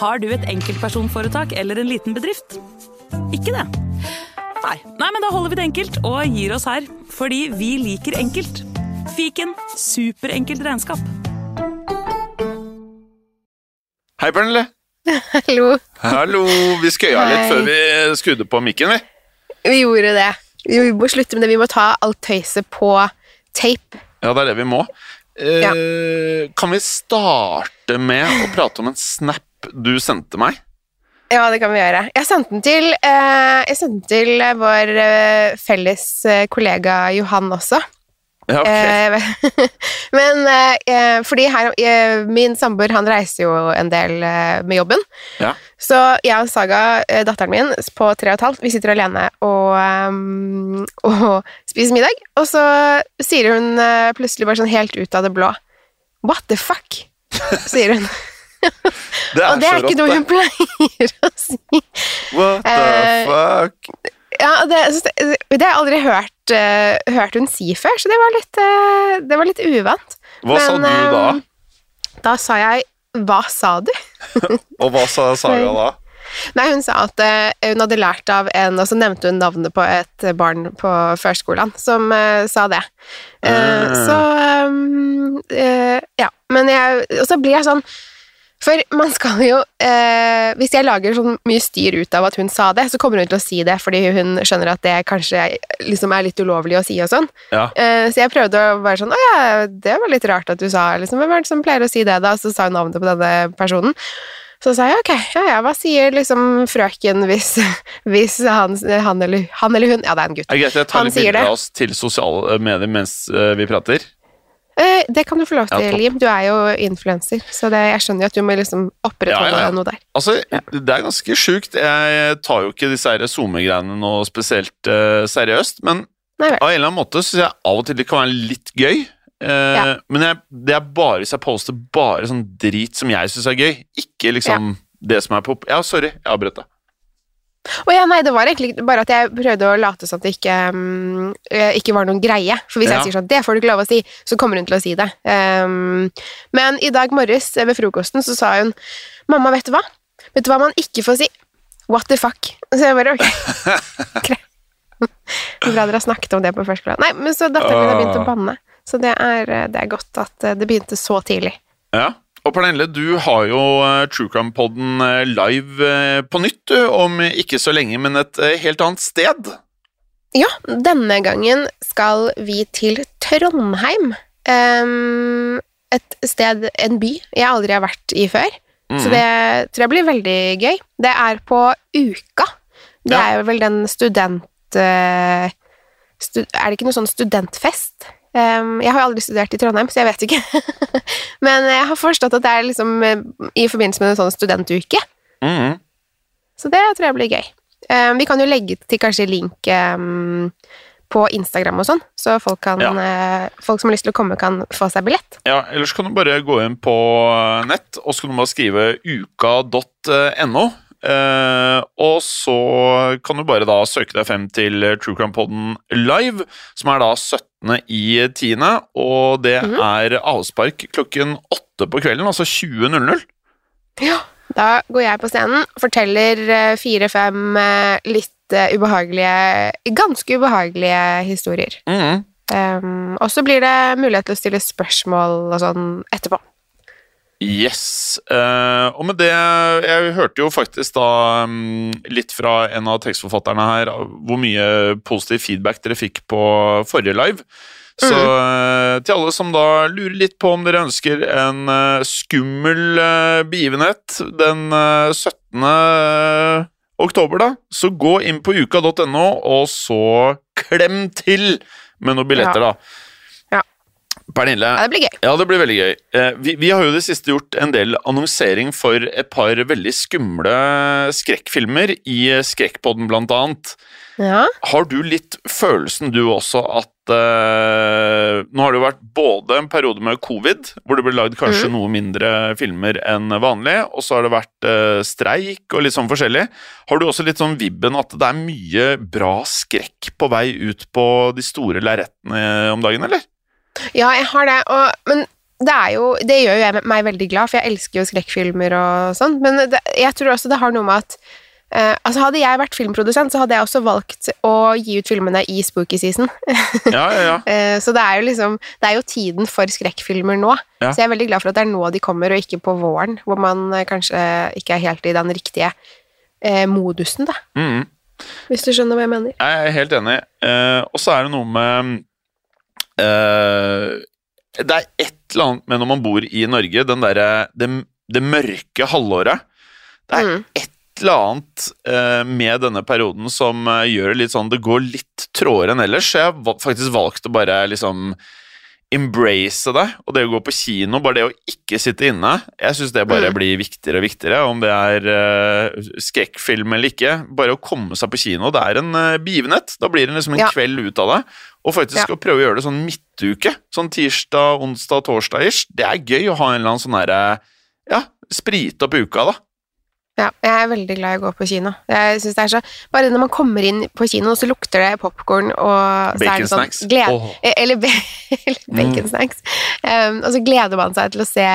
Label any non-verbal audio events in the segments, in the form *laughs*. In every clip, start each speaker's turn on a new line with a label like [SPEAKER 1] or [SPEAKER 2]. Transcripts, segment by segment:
[SPEAKER 1] Har du et enkeltpersonforetak eller en liten bedrift? Ikke det? Nei. Nei, men da holder vi det enkelt og gir oss her. Fordi vi liker enkelt. Fiken superenkelt regnskap.
[SPEAKER 2] Hei, Pernille.
[SPEAKER 3] Hallo.
[SPEAKER 2] Hallo. Vi skøya litt før vi skrudde på mikken, vi.
[SPEAKER 3] Vi gjorde det. Vi må slutte med det. Vi må ta alt tøyset på tape.
[SPEAKER 2] Ja, det er det vi må. Eh, Kan vi starte med å prate om en snap du sendte meg?
[SPEAKER 3] Ja, det kan vi gjøre. Jeg sendte den til, eh, jeg sendte den til eh, vår eh, felles eh, kollega Johan også.
[SPEAKER 2] Ja, ok.
[SPEAKER 3] Eh, *laughs* men eh, fordi her, min samboer han reiser jo en del med jobben.
[SPEAKER 2] Ja.
[SPEAKER 3] Så jeg og Saga, datteren min på tre og et halvt, vi sitter alene og, *laughs* og spiser middag. Og så sier hun plutselig bare sånn helt ut av det blå What the fuck? sier hun. *laughs*
[SPEAKER 2] Det
[SPEAKER 3] og det er ikke noe hun pleier å si.
[SPEAKER 2] What the
[SPEAKER 3] Eh,
[SPEAKER 2] fuck?
[SPEAKER 3] Ja, det, det, har jeg aldri hørt, uh, hørt hun si før, så det var litt, uh, det var litt uvant.
[SPEAKER 2] Hva sa du da?
[SPEAKER 3] Um, Da sa jeg Hva sa du? *laughs*
[SPEAKER 2] Og hva sa Saga da?
[SPEAKER 3] Nei, hun sa at uh, hun hadde lært av en, og så nevnte hun navnet på et barn på førskolen som sa det.
[SPEAKER 2] Ah.
[SPEAKER 3] Så um, Ja. Men jeg Og så blir jeg sånn For man skal jo eh, Hvis jeg lager så mye styr ut av at hun sa det, så kommer hun til å si det fordi hun skjønner at det kanskje liksom er litt ulovlig å si og sånn.
[SPEAKER 2] Ja.
[SPEAKER 3] Eh, så jeg prøvde å være sånn Å ja, det var litt rart at du sa liksom, Hvem er det som pleier å si det, da? Så sa hun navnet på denne personen. Så sa jeg ok, ja, ja, hva sier liksom frøken hvis, *laughs* hvis han, han, eller, han eller hun Ja, det er en gutt.
[SPEAKER 2] Er greit jeg tar
[SPEAKER 3] Han
[SPEAKER 2] litt bilder av oss til sosiale medier mens eh, vi prater?
[SPEAKER 3] Eh, det kan du få lov til,
[SPEAKER 2] ja,
[SPEAKER 3] Jim. Du er jo influenser, så det, jeg skjønner jo at du må liksom opprettholde
[SPEAKER 2] Ja, ja,
[SPEAKER 3] noe der.
[SPEAKER 2] Altså, Det er ganske sjukt. Jeg tar jo ikke disse SoMe-greiene noe spesielt uh, seriøst, men
[SPEAKER 3] Nei
[SPEAKER 2] av en eller annen måte syns jeg av og til det kan være litt gøy.
[SPEAKER 3] Uh.
[SPEAKER 2] Men jeg, det er bare hvis jeg poster bare sånn drit som jeg syns er gøy, ikke liksom det som er pop... Ja, sorry, jeg avbrøt deg.
[SPEAKER 3] Å ja, nei, det var egentlig bare at jeg prøvde å late som at det ikke, eh, ikke var noen greie. For hvis
[SPEAKER 2] Ja.
[SPEAKER 3] jeg sier sånn 'det får du ikke lov å si', så kommer hun til å si det. Um, men i dag morges eh, ved frokosten så sa hun 'mamma, vet du hva? Vet du hva man ikke får si? What the fuck?' *laughs* Så jeg bare ok. *laughs* *laughs* Bra dere har snakket om det på førskolen. Nei, men så datteren min har begynt å banne. Så det er, eh, det er godt at det begynte så tidlig.
[SPEAKER 2] Ja. Og Pernille, du har jo uh, True Crime-podden eh, live eh, på nytt om ikke så lenge, men et eh, helt annet sted.
[SPEAKER 3] Ja, denne gangen skal vi til Trondheim. Um, et sted, en by, jeg aldri har vært i før. Så
[SPEAKER 2] Mhm.
[SPEAKER 3] det tror jeg blir veldig gøy. Det er på Uka. Det
[SPEAKER 2] Ja.
[SPEAKER 3] er vel den student... eh, stu, er det ikke noe sånn studentfest? Ehm, jeg har aldri studert i Trondheim, så jeg vet ikke. *laughs* Men jeg har forstått at det er liksom eh, i forbindelse med en sånn studentuke.
[SPEAKER 2] Mm.
[SPEAKER 3] Så det tror jeg blir gøy. Um, vi kan jo legge til kanskje link um, på Instagram og sånn, så folk, kan,
[SPEAKER 2] Ja.
[SPEAKER 3] uh, folk som har lyst til å komme, kan få seg billett.
[SPEAKER 2] Ja, ellers kan du bare gå inn på eh, nett, og så kan du bare skrive uka.no. Eh, og så kan du bare da søke deg frem til True Crime Podden live, som er da 17. i 10., og det
[SPEAKER 3] Mhm.
[SPEAKER 2] er avspark klokken 8 på kvelden, altså 20.00. Ja.
[SPEAKER 3] Da går jeg på scenen, forteller eh, fire-fem eh, litt eh, ubehagelige, ganske ubehagelige historier.
[SPEAKER 2] Mhm.
[SPEAKER 3] Um, og så blir det mulighet til å stille spørsmål og sånn etterpå.
[SPEAKER 2] Yes. Uh, og med det Jeg hørte jo faktisk da um, litt fra en av tekstforfatterne her hvor mye positiv feedback dere fikk på forrige live. Så uh, til alle som da lurer litt på om dere ønsker en uh, skummel eh, begivenhet den eh, 17. oktober, da, så gå inn på uka.no, og så klem til med noen billetter,
[SPEAKER 3] Ja.
[SPEAKER 2] da. Pernille,
[SPEAKER 3] Ja, det blir gøy.
[SPEAKER 2] ja, det blir veldig gøy. Eh, vi, vi har jo det siste gjort en del annonsering for et par veldig skumle skrekkfilmer i Skrekkpodden, blant annet.
[SPEAKER 3] Ja.
[SPEAKER 2] Har du litt følelsen, du også, at uh, Nå har det jo vært både en periode med covid, hvor det ble lagd kanskje noe mindre filmer enn vanlig, og så har det vært uh, streik og litt sånn forskjellig. Har du også litt sånn vibben at det er mye bra skrekk på vei ut på de store lerretene om dagen, eller?
[SPEAKER 3] Ja, jeg har det, og, men det er jo Det gjør jo jeg, meg veldig glad, for jeg elsker jo skrekkfilmer og sånn, men det, jeg tror også det har noe med at eh, altså Hadde jeg vært filmprodusent, så hadde jeg også valgt å gi ut filmene i spooky season. *laughs*
[SPEAKER 2] Ja, ja, ja.
[SPEAKER 3] Eh, så det er jo liksom Det er jo tiden for skrekkfilmer nå.
[SPEAKER 2] Ja.
[SPEAKER 3] Så jeg er veldig glad for at det er nå de kommer, og ikke på våren, hvor man eh, kanskje ikke er helt i den riktige eh, modusen, da.
[SPEAKER 2] Mm.
[SPEAKER 3] Hvis du skjønner hva jeg mener.
[SPEAKER 2] Jeg er helt enig. Eh, og så er det noe med eh, Det er et eller annet med når man bor i Norge, den derre det, det mørke halvåret. Det er
[SPEAKER 3] Mm.
[SPEAKER 2] et eller annet uh, med denne perioden som uh, gjør det litt sånn Det går litt tråere enn ellers. Så jeg har faktisk valgt å bare liksom embrace det, og det å gå på kino, bare det å ikke sitte inne, jeg syns det bare
[SPEAKER 3] Mm.
[SPEAKER 2] blir viktigere og viktigere, om det er uh, skrekkfilm eller ikke. Bare å komme seg på kino, det er en uh, begivenhet. Da blir det liksom en
[SPEAKER 3] Ja.
[SPEAKER 2] kveld ut av det. Og faktisk
[SPEAKER 3] Ja.
[SPEAKER 2] å prøve å gjøre det sånn midtuke, sånn tirsdag, onsdag, torsdag-ish, det er gøy å ha en eller annen sånn derre Ja, sprite opp uka, da.
[SPEAKER 3] Ja, jeg er veldig glad i å gå på kino. Jeg synes det er så Bare når man kommer inn på kino, så lukter det popkorn og så det sånn
[SPEAKER 2] glede.
[SPEAKER 3] gled,
[SPEAKER 2] Åh. *laughs*
[SPEAKER 3] Eller, bacon eller baconsnacks. Um, og så gleder man seg til å se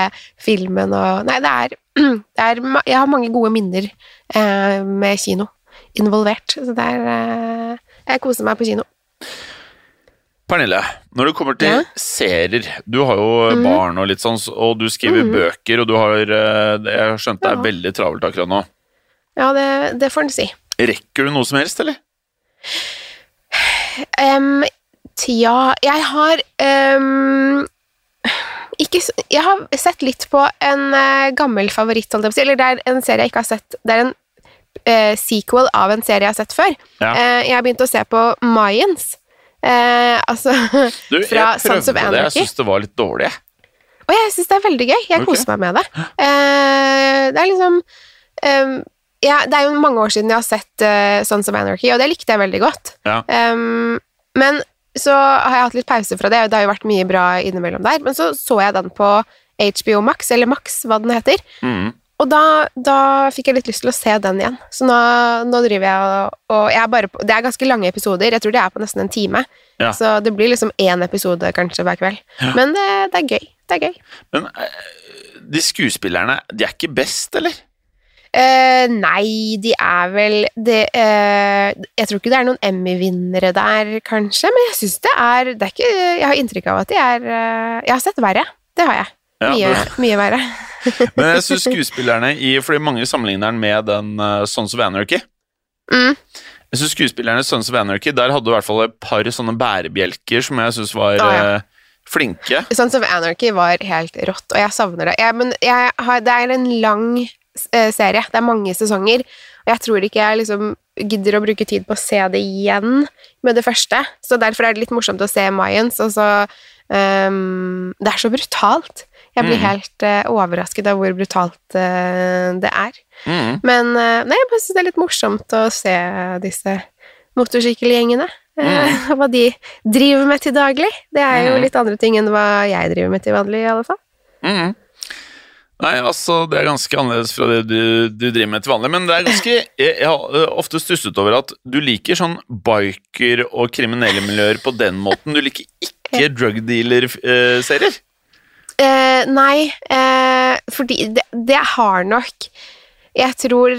[SPEAKER 3] filmen og Nei, det er, *clears throat* det er Jeg har mange gode minner uh, med kino involvert, så det er uh, Jeg koser meg på kino.
[SPEAKER 2] Pernille, når det kommer til
[SPEAKER 3] Ja?
[SPEAKER 2] serier Du har jo
[SPEAKER 3] Mhm.
[SPEAKER 2] barn og litt sånn, og du skriver
[SPEAKER 3] Mhm.
[SPEAKER 2] bøker, og du har eh, Jeg har skjønt det er
[SPEAKER 3] Ja.
[SPEAKER 2] veldig travelt akkurat nå.
[SPEAKER 3] Ja, det, det får en si.
[SPEAKER 2] Rekker du noe som helst, eller?
[SPEAKER 3] Um, tja, jeg har um, ikke, Jeg har sett litt på en uh, gammel favoritt. Eller det er en serie jeg ikke har sett. Det er en uh, sequel av en serie jeg har sett før.
[SPEAKER 2] Ja.
[SPEAKER 3] Uh, jeg har begynt å se på Mayans. Eh, altså
[SPEAKER 2] Du, *laughs*
[SPEAKER 3] Fra Sons of
[SPEAKER 2] det, jeg
[SPEAKER 3] Anarchy.
[SPEAKER 2] syns det var litt dårlig.
[SPEAKER 3] Og jeg syns det er veldig gøy. Jeg
[SPEAKER 2] okay.
[SPEAKER 3] koser meg med det. Eh, det er liksom um, ja, Det er jo mange år siden jeg har sett uh, Sons of Anarchy, og det likte jeg veldig godt.
[SPEAKER 2] Ja.
[SPEAKER 3] Um, men så har jeg hatt litt pause fra det, og det har jo vært mye bra innimellom der. Men så så jeg den på HBO Max, eller Max, hva den heter.
[SPEAKER 2] Mhm.
[SPEAKER 3] Og da, da fikk jeg litt lyst til å se den igjen. Så nå, nå driver jeg og, og jeg er bare på, Det er ganske lange episoder. Jeg tror det er på nesten en time.
[SPEAKER 2] Ja.
[SPEAKER 3] Så det blir liksom én episode kanskje hver kveld.
[SPEAKER 2] Ja.
[SPEAKER 3] Men det, det er gøy. Det er gøy.
[SPEAKER 2] Men eh, de skuespillerne, de er ikke best, eller?
[SPEAKER 3] Eh, nei, de er vel det, eh, Jeg tror ikke det er noen Emmy-vinnere der, kanskje, men jeg syns det er Det er ikke Jeg har inntrykk av at de er eh, Jeg har sett verre. Det har jeg. Mye, mye verre. *laughs*
[SPEAKER 2] Men jeg syns *laughs* skuespillerne i Fordi mange sammenligner den med den uh, Sons of Anarchy.
[SPEAKER 3] Mm.
[SPEAKER 2] Jeg synes skuespillerne i Sons of Anarchy Der hadde du i hvert fall et par sånne bærebjelker som jeg syns var
[SPEAKER 3] Å, ja.
[SPEAKER 2] uh, flinke.
[SPEAKER 3] Sons of Anarchy var helt rått, og jeg savner det. Jeg, men jeg har, det er en lang uh, serie. Det er mange sesonger, og jeg tror ikke jeg liksom gidder å bruke tid på å se det igjen med det første. Så derfor er det litt morsomt å se Mayans, og så um, Det er så brutalt. Jeg blir
[SPEAKER 2] Mm.
[SPEAKER 3] helt uh, overrasket av hvor brutalt uh, det er.
[SPEAKER 2] Mm.
[SPEAKER 3] Men uh, nei, jeg syns det er litt morsomt å se disse motorsykkelgjengene. Mm. *laughs* Hva de driver med til daglig. Det er jo
[SPEAKER 2] Mm.
[SPEAKER 3] litt andre ting enn hva jeg driver med til vanlig, i alle fall.
[SPEAKER 2] Mhm. Nei, altså, det er ganske annerledes fra det du, du driver med til vanlig, men det er ganske *laughs* Jeg, jeg har ofte stusset over at du liker sånn biker- og kriminelle miljøer på den måten. Du liker ikke drug dealer-serier.
[SPEAKER 3] Eh, nei, eh, fordi det, det har nok Jeg tror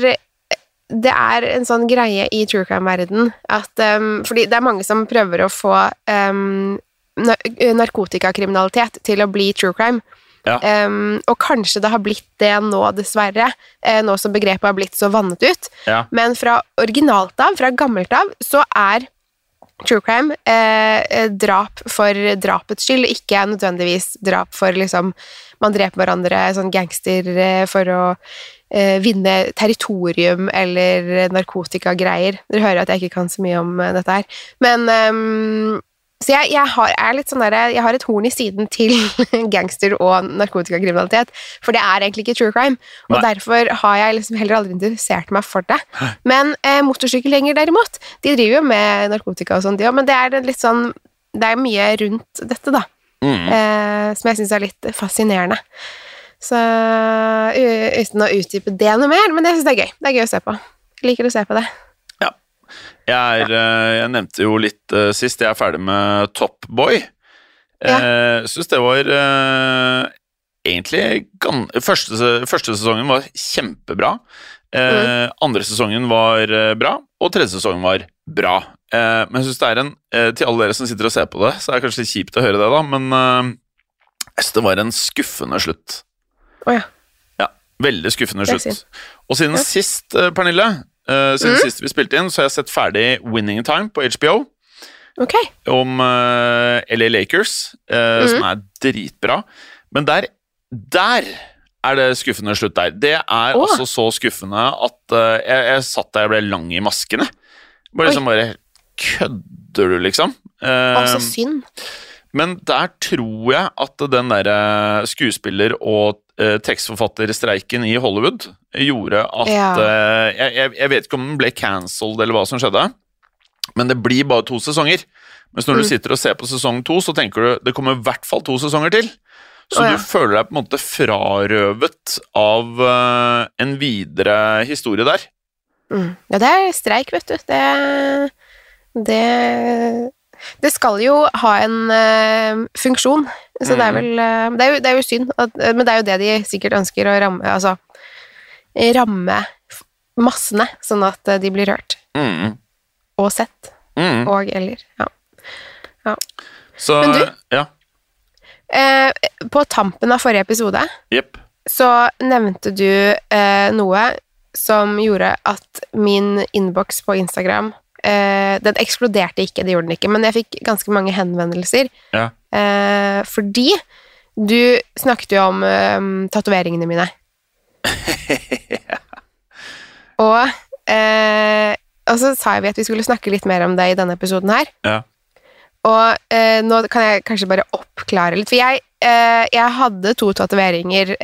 [SPEAKER 3] det er en sånn greie i true crime-verden at um, Fordi det er mange som prøver å få um, narkotikakriminalitet til å bli true crime.
[SPEAKER 2] Ja.
[SPEAKER 3] Um, og kanskje det har blitt det nå, dessverre, eh, nå som begrepet har blitt så vannet ut.
[SPEAKER 2] Ja.
[SPEAKER 3] Men fra originalt av, fra gammelt av, så er true crime eh, eh, drap for drapets skyld, ikke nødvendigvis drap for liksom Man dreper hverandre sånn gangster eh, for å eh, vinne territorium eller narkotikagreier. Dere hører at jeg ikke kan så mye om eh, dette her. Men ehm, så jeg, jeg, har, er litt sånn der, jeg har et horn i siden til *laughs* gangster- og narkotikakriminalitet, for det er egentlig ikke true crime. Og
[SPEAKER 2] Nei.
[SPEAKER 3] derfor har jeg liksom heller aldri interessert meg for det. Men eh, motorsykkelgjenger derimot, de driver jo med narkotika og sånn, de òg, men det er litt sånn Det er mye rundt dette, da,
[SPEAKER 2] mm.
[SPEAKER 3] eh, som jeg syns er litt fascinerende. Så uten å utdype det noe mer, men jeg syns det er gøy. Det er gøy å se på. Jeg liker å se på det.
[SPEAKER 2] Jeg, er, eh, jeg nevnte jo litt eh, sist, jeg er ferdig med Top Boy.
[SPEAKER 3] Ja.
[SPEAKER 2] Jeg syns det var eh, egentlig første, første sesongen var kjempebra. Eh, Andre sesongen var eh, bra, og tredje sesongen var bra. Eh, men jeg synes det er en eh, Til alle dere som sitter og ser på det, så er det kanskje litt kjipt å høre det, da, men eh, jeg synes det var en skuffende slutt.
[SPEAKER 3] Oh, ja.
[SPEAKER 2] Ja, veldig skuffende slutt. Og siden
[SPEAKER 3] Ja.
[SPEAKER 2] sist, eh, Pernille, eh, siden
[SPEAKER 3] Mm.
[SPEAKER 2] sist vi spilte inn, så har jeg sett ferdig Winning Time på HBO
[SPEAKER 3] Ok.
[SPEAKER 2] om uh, LA Lakers, uh,
[SPEAKER 3] mm.
[SPEAKER 2] som er dritbra. Men der, der er det skuffende slutt der. Det er
[SPEAKER 3] oh.
[SPEAKER 2] altså så skuffende at eh, jeg, jeg satt der jeg ble lang i maskene. Bare
[SPEAKER 3] Oi.
[SPEAKER 2] liksom bare Kødder du, liksom? Eh,
[SPEAKER 3] Å, så synd.
[SPEAKER 2] men der tror jeg at den derre skuespiller- og eh, tekstforfatterstreiken i Hollywood gjorde at
[SPEAKER 3] Ja.
[SPEAKER 2] eh, jeg, jeg, jeg vet ikke om den ble cancelled eller hva som skjedde, men det blir bare to sesonger. Mens når du
[SPEAKER 3] Mm.
[SPEAKER 2] sitter og ser på sesong to, så tenker du det kommer i hvert fall to sesonger til. Så
[SPEAKER 3] oh, ja.
[SPEAKER 2] du føler deg på en måte frarøvet av eh, en videre historie der.
[SPEAKER 3] Mm. Ja, det er streik, vet du. Det Det, det skal jo ha en uh, funksjon, så det er
[SPEAKER 2] Mhm.
[SPEAKER 3] vel uh, det, er jo, det er jo synd, at, eh, men det er jo det de sikkert ønsker å ramme Altså ramme massene, sånn at de blir hørt
[SPEAKER 2] Mm.
[SPEAKER 3] og sett,
[SPEAKER 2] Mm.
[SPEAKER 3] og eller Ja.
[SPEAKER 2] Så
[SPEAKER 3] Men du-
[SPEAKER 2] Ja.
[SPEAKER 3] Eh, på tampen av forrige episode
[SPEAKER 2] yep.
[SPEAKER 3] så nevnte du eh, noe som gjorde at min innboks på Instagram eh, Den eksploderte ikke, det gjorde den ikke, men jeg fikk ganske mange henvendelser.
[SPEAKER 2] Ja.
[SPEAKER 3] Uh, fordi du snakket jo om uh, tatoveringene mine. *laughs* og, eh, og så sa vi at vi skulle snakke litt mer om det i denne episoden her.
[SPEAKER 2] Ja.
[SPEAKER 3] Og nå kan jeg kanskje bare oppklare litt, for jeg, jeg hadde to tatoveringer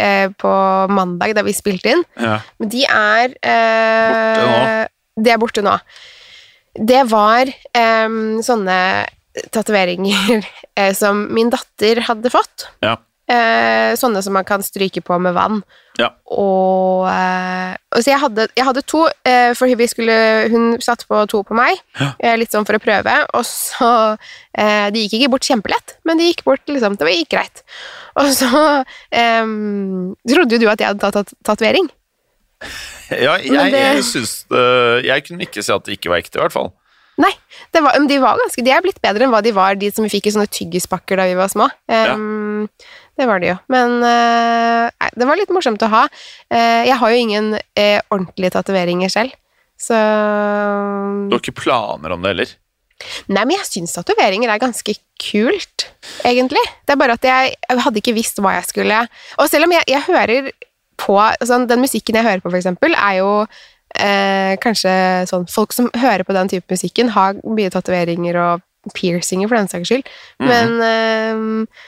[SPEAKER 3] på mandag da vi spilte inn,
[SPEAKER 2] ja.
[SPEAKER 3] men de er
[SPEAKER 2] Borte nå.
[SPEAKER 3] De er borte nå. Det var um, sånne tatoveringer *laughs* eh, som min datter hadde fått.
[SPEAKER 2] Ja.
[SPEAKER 3] Eh, sånne som man kan stryke på med vann.
[SPEAKER 2] Ja.
[SPEAKER 3] Og, eh, og så jeg hadde, jeg hadde to, eh, for vi skulle, hun satte på to på meg,
[SPEAKER 2] Ja.
[SPEAKER 3] eh, litt sånn for å prøve, og så eh, De gikk ikke bort kjempelett, men de gikk bort liksom, det gikk greit. Og så trodde jo du at jeg hadde tatt tat tatovering.
[SPEAKER 2] Ja, jeg,
[SPEAKER 3] det-
[SPEAKER 2] jeg syns Jeg kunne ikke si at det ikke var ekte, i hvert fall.
[SPEAKER 3] Nei, det var, de var ganske De er blitt bedre enn hva de var, de som vi fikk i sånne tyggispakker da vi var små. Ehm, Det var de jo. Men uh, det var litt morsomt å ha. Uh, jeg har jo ingen uh, ordentlige tatoveringer selv, så
[SPEAKER 2] Du har ikke planer om det heller?
[SPEAKER 3] Nei, men jeg syns tatoveringer er ganske kult, egentlig. Det er bare at jeg, jeg hadde ikke visst hva jeg skulle Og selv om jeg, jeg hører på sånn, Den musikken jeg hører på, for eksempel, er jo eh, kanskje sånn Folk som hører på den type musikken, har mye tatoveringer og piercinger, for den saks skyld.
[SPEAKER 2] Mhm.
[SPEAKER 3] Men eh,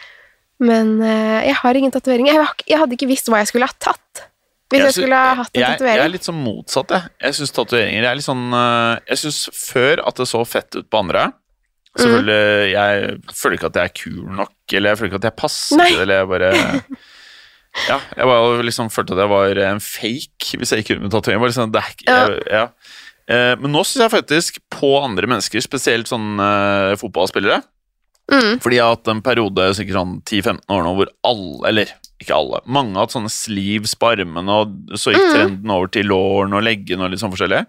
[SPEAKER 3] Men eh, jeg har ingen tatoveringer. Jeg, jeg hadde ikke visst hva jeg skulle ha tatt. Hvis jeg,
[SPEAKER 2] jeg
[SPEAKER 3] skulle ha hatt en
[SPEAKER 2] jeg, jeg er litt sånn motsatt, jeg. Jeg syns tatoveringer er litt sånn eh, Jeg syns før at det så fett ut på andre. Selvfølgelig, Jeg føler ikke at jeg er kul nok, eller jeg føler ikke at jeg passer
[SPEAKER 3] Nei.
[SPEAKER 2] til det, eller jeg bare *laughs* Ja, jeg var, liksom følte at jeg var en fake hvis jeg gikk rundt med tatovering. Liksom, jeg- ja. Eh, Men nå syns jeg faktisk på andre mennesker, spesielt sånn eh, fotballspillere
[SPEAKER 3] Mm.
[SPEAKER 2] Fordi jeg har hatt en periode sikkert sånn 10-15 år nå hvor alle, eller ikke alle, mange har hatt sånne sleeves på armene, og så gikk
[SPEAKER 3] Mm.
[SPEAKER 2] trenden over til lårene og leggene og litt sånn forskjellig.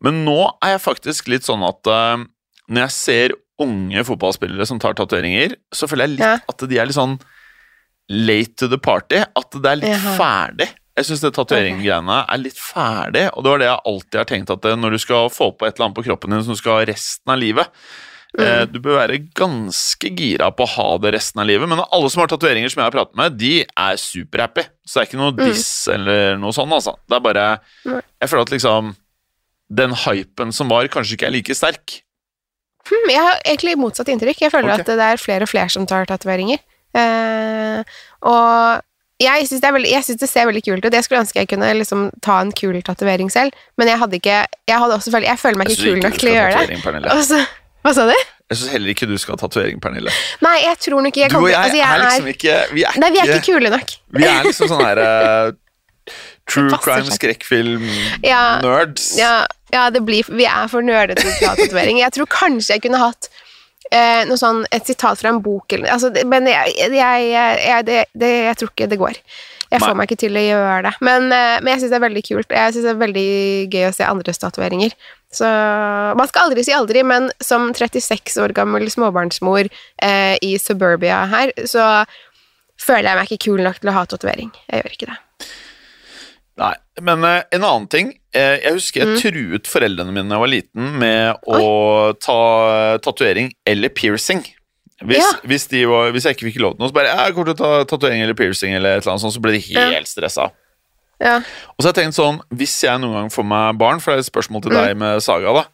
[SPEAKER 2] Men nå er jeg faktisk litt sånn at uh, når jeg ser unge fotballspillere som tar tatoveringer, så føler jeg litt
[SPEAKER 3] Ja.
[SPEAKER 2] at de er litt sånn late to the party. At det er litt
[SPEAKER 3] Jaha.
[SPEAKER 2] ferdig. Jeg syns det tatoveringgreiene er litt ferdig, og det var det jeg alltid har tenkt at når du skal få på et eller annet på kroppen din som du skal ha resten av livet eh, Du bør være ganske gira på å ha det resten av livet, men alle som har tatoveringer som jeg har pratet med, de er superhappy. Så det er ikke noe diss eller noe sånt, altså. Det er bare Jeg føler at liksom Den hypen som var, kanskje ikke er like sterk.
[SPEAKER 3] Hmm, jeg har egentlig motsatt inntrykk. Jeg føler
[SPEAKER 2] okay.
[SPEAKER 3] at det er flere og flere som tar tatoveringer. Eh, og jeg syns det, det ser veldig kult ut. Jeg skulle ønske jeg kunne liksom ta en kul tatovering selv, men jeg hadde ikke Jeg, hadde også jeg føler meg ikke kul nok til å gjøre det. så- hva sa du?
[SPEAKER 2] Jeg syns heller ikke du skal ha tatovering, Pernille.
[SPEAKER 3] Nei, jeg tror nok jeg
[SPEAKER 2] Du og jeg,
[SPEAKER 3] altså, jeg
[SPEAKER 2] er liksom ikke Vi er
[SPEAKER 3] Nei, vi er
[SPEAKER 2] ikke,
[SPEAKER 3] ikke kule nok.
[SPEAKER 2] vi er liksom sånn her uh, *laughs* True crime, skrekkfilm,
[SPEAKER 3] Ja,
[SPEAKER 2] nerds.
[SPEAKER 3] Ja, ja det blir, vi er for nerdete til å ha tatovering. Jeg tror kanskje jeg kunne hatt eh, noe sånn, et sitat fra en bok eller altså, det- Men jeg, jeg, jeg, det, det, jeg tror ikke det går. Jeg får
[SPEAKER 2] Nei.
[SPEAKER 3] meg ikke til å gjøre det. Men, eh, men jeg syns det er veldig kult. Jeg synes det er veldig gøy å se andres tatoveringer. Så man skal aldri si aldri, men som 36 år gammel småbarnsmor eh, i suburbia her, så føler jeg meg ikke kul nok til å ha tatovering. Jeg gjør ikke det.
[SPEAKER 2] Nei, men uh, en annen ting. Uh, jeg husker jeg truet foreldrene mine da jeg var liten med å ta uh, tatovering eller piercing. Hvis,
[SPEAKER 3] Ja.
[SPEAKER 2] hvis, de var, hvis jeg ikke fikk lov til noe, så bare jeg kommer til å ta tatovering eller piercing, eller et eller annet sånt, så ble de helt
[SPEAKER 3] Ja.
[SPEAKER 2] stressa.
[SPEAKER 3] Ja.
[SPEAKER 2] Og så har jeg tenkt sånn, hvis jeg noen gang får meg barn, for det er et spørsmål til deg med Saga, da.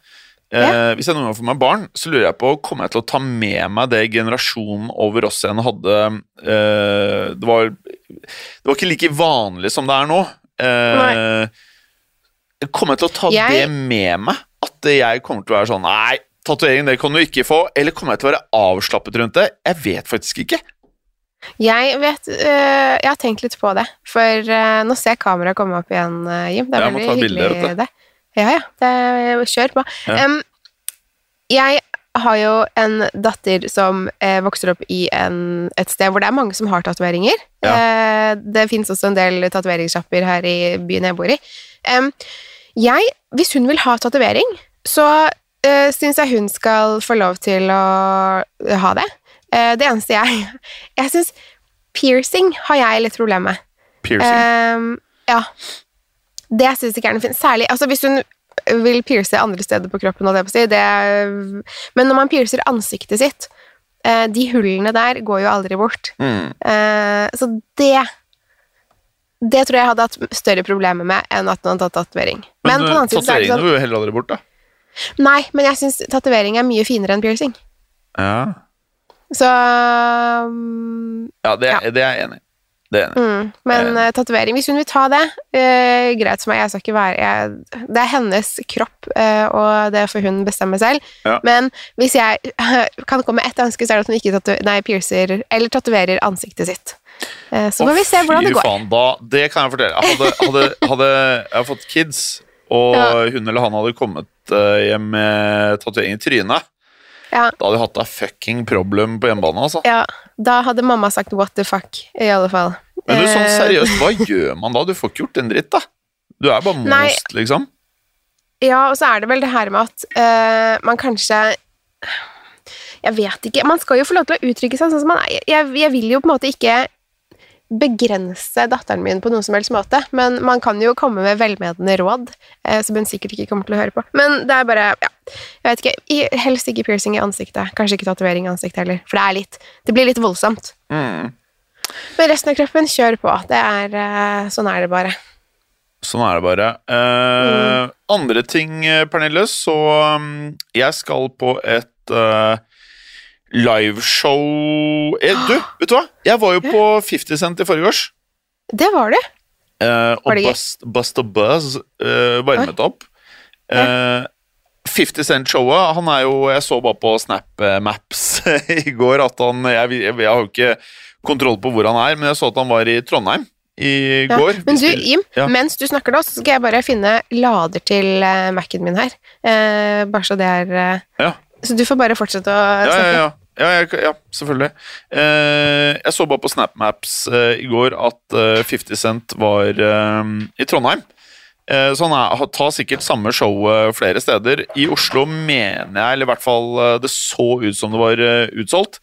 [SPEAKER 2] Eh, Hvis jeg noen gang får meg barn, så lurer jeg på kommer jeg til å ta med meg det generasjonen over oss igjen hadde eh, det, var, det var ikke like vanlig som det er nå. Eh, kommer jeg til å ta
[SPEAKER 3] Jeg-
[SPEAKER 2] det med meg? At jeg kommer til å være sånn Nei, tatovering det kan du ikke få. Eller kommer jeg til å være avslappet rundt det? Jeg vet faktisk ikke.
[SPEAKER 3] Jeg vet øh, Jeg har tenkt litt på det, for øh, nå ser jeg kameraet komme opp igjen, Jim. Det er
[SPEAKER 2] Ja,
[SPEAKER 3] veldig hyggelig,
[SPEAKER 2] bilder,
[SPEAKER 3] det. Ja, ja. Det, kjør på.
[SPEAKER 2] Ja.
[SPEAKER 3] Um, jeg har jo en datter som eh, vokser opp i en, et sted hvor det er mange som har tatoveringer. Eh, det fins også en del tatoveringssjapper her i byen jeg bor i. Em, jeg, hvis hun vil ha tatovering, så eh, syns jeg hun skal få lov til å ha det. Eh, det eneste jeg *laughs* Jeg syns piercing har jeg litt problemer med.
[SPEAKER 2] Piercing.
[SPEAKER 3] Ehm, ja. Det syns ikke er noe fint. Særlig altså hvis hun vil pierce andre steder på kroppen, si. Det, men når man piercer ansiktet sitt eh, De hullene der går jo aldri bort.
[SPEAKER 2] Mm.
[SPEAKER 3] Eh, så det Det tror jeg hadde hatt større problemer med enn at man hadde tatt tatovering. Men,
[SPEAKER 2] Men,
[SPEAKER 3] er
[SPEAKER 2] tatoveringene
[SPEAKER 3] sånn
[SPEAKER 2] går jo heller aldri bort, da.
[SPEAKER 3] Nei, men jeg syns tatovering er mye finere enn piercing.
[SPEAKER 2] Ja,
[SPEAKER 3] Så um,
[SPEAKER 2] ja, det,
[SPEAKER 3] Ja.
[SPEAKER 2] det er jeg enig i. Det er enig.
[SPEAKER 3] Mm, men uh, tatovering Hvis hun vil ta det, eh, greit for meg. Jeg skal ikke være jeg, Det er hennes kropp, eh, og det får hun bestemme selv.
[SPEAKER 2] Ja.
[SPEAKER 3] Men hvis jeg *laughs* kan komme med ett ønske, så er det at hun ikke tatu nei, piercer eller tatoverer ansiktet sitt. Eh, så
[SPEAKER 2] må
[SPEAKER 3] får vi se hvordan det går.
[SPEAKER 2] Faen, da, det kan jeg fortelle. Hadde, hadde, hadde jeg fått kids, og *laughs*
[SPEAKER 3] Ja.
[SPEAKER 2] hun eller han hadde kommet hjem med tatovering i trynet,
[SPEAKER 3] Ja,
[SPEAKER 2] da hadde du hatt et fucking problem på hjemmebane. altså.
[SPEAKER 3] ja, da hadde mamma sagt what the fuck, i alle fall.
[SPEAKER 2] Men du, sånn
[SPEAKER 3] Eh,
[SPEAKER 2] seriøst, hva gjør man da? Du får ikke gjort en dritt, da. Du er bare most, liksom.
[SPEAKER 3] Ja, og så er det vel det her med at uh, man kanskje Jeg vet ikke. Man skal jo få lov til å uttrykke seg sånn som man er. Jeg, jeg vil jo på en måte ikke begrense datteren min på noen som helst måte, men man kan jo komme med velmenende råd, eh, som hun sikkert ikke kommer til å høre på. Men det er bare Ja, jeg vet ikke. I- Helst ikke piercing i ansiktet. Kanskje ikke tatovering i ansiktet heller, for det er litt Det blir litt voldsomt.
[SPEAKER 2] Mm.
[SPEAKER 3] Men resten av kroppen, kjør på. Det er eh, Sånn er det bare.
[SPEAKER 2] Sånn er det bare. Eh,
[SPEAKER 3] Mm.
[SPEAKER 2] Andre ting, eh, Pernille, så um, Jeg skal på et uh, liveshow eh, Du, *gasps* vet du hva? Jeg var jo på 50 Cent i forrige års.
[SPEAKER 3] Det var det.
[SPEAKER 2] Eh, og
[SPEAKER 3] Var det gøy?
[SPEAKER 2] Bust, Busta Buzz eh, varmet opp. Eh, 50 Cent-showet Han er jo Jeg så bare på Snap eh, Maps *laughs* i går at han jeg, jeg, jeg har jo ikke kontroll på hvor han er, men jeg så at han var i Trondheim i
[SPEAKER 3] Ja.
[SPEAKER 2] går.
[SPEAKER 3] Men du, Im,
[SPEAKER 2] Ja.
[SPEAKER 3] mens du snakker nå, så skal jeg bare finne lader til uh, Mac-en min her. Eh, bare så det er eh,
[SPEAKER 2] Ja.
[SPEAKER 3] Så du får bare fortsette å
[SPEAKER 2] snakke. Ja,
[SPEAKER 3] ja,
[SPEAKER 2] ja. Ja, jeg, ja, selvfølgelig. Eh, jeg så bare på SnapMaps eh, i går at eh, 50 Cent var eh, i Trondheim. Eh, så han er, tar sikkert samme show eh, flere steder. I Oslo mener jeg, eller i hvert fall det så ut som det var utsolgt.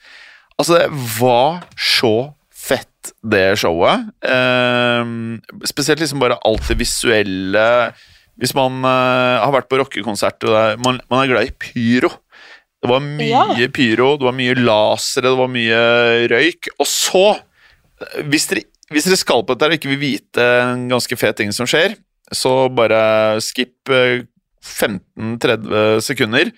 [SPEAKER 2] Altså, det var så fett, det showet. Spesielt liksom bare alt det visuelle. Hvis man har vært på rockekonsert og er, man, man er glad i pyro. Det var mye
[SPEAKER 3] Ja.
[SPEAKER 2] pyro, det var mye lasere, det var mye røyk. Og så, eh, hvis dere, hvis dere skal på dette og ikke vil vite en ganske fet ting som skjer, så bare skip eh, 15-30 sekunder.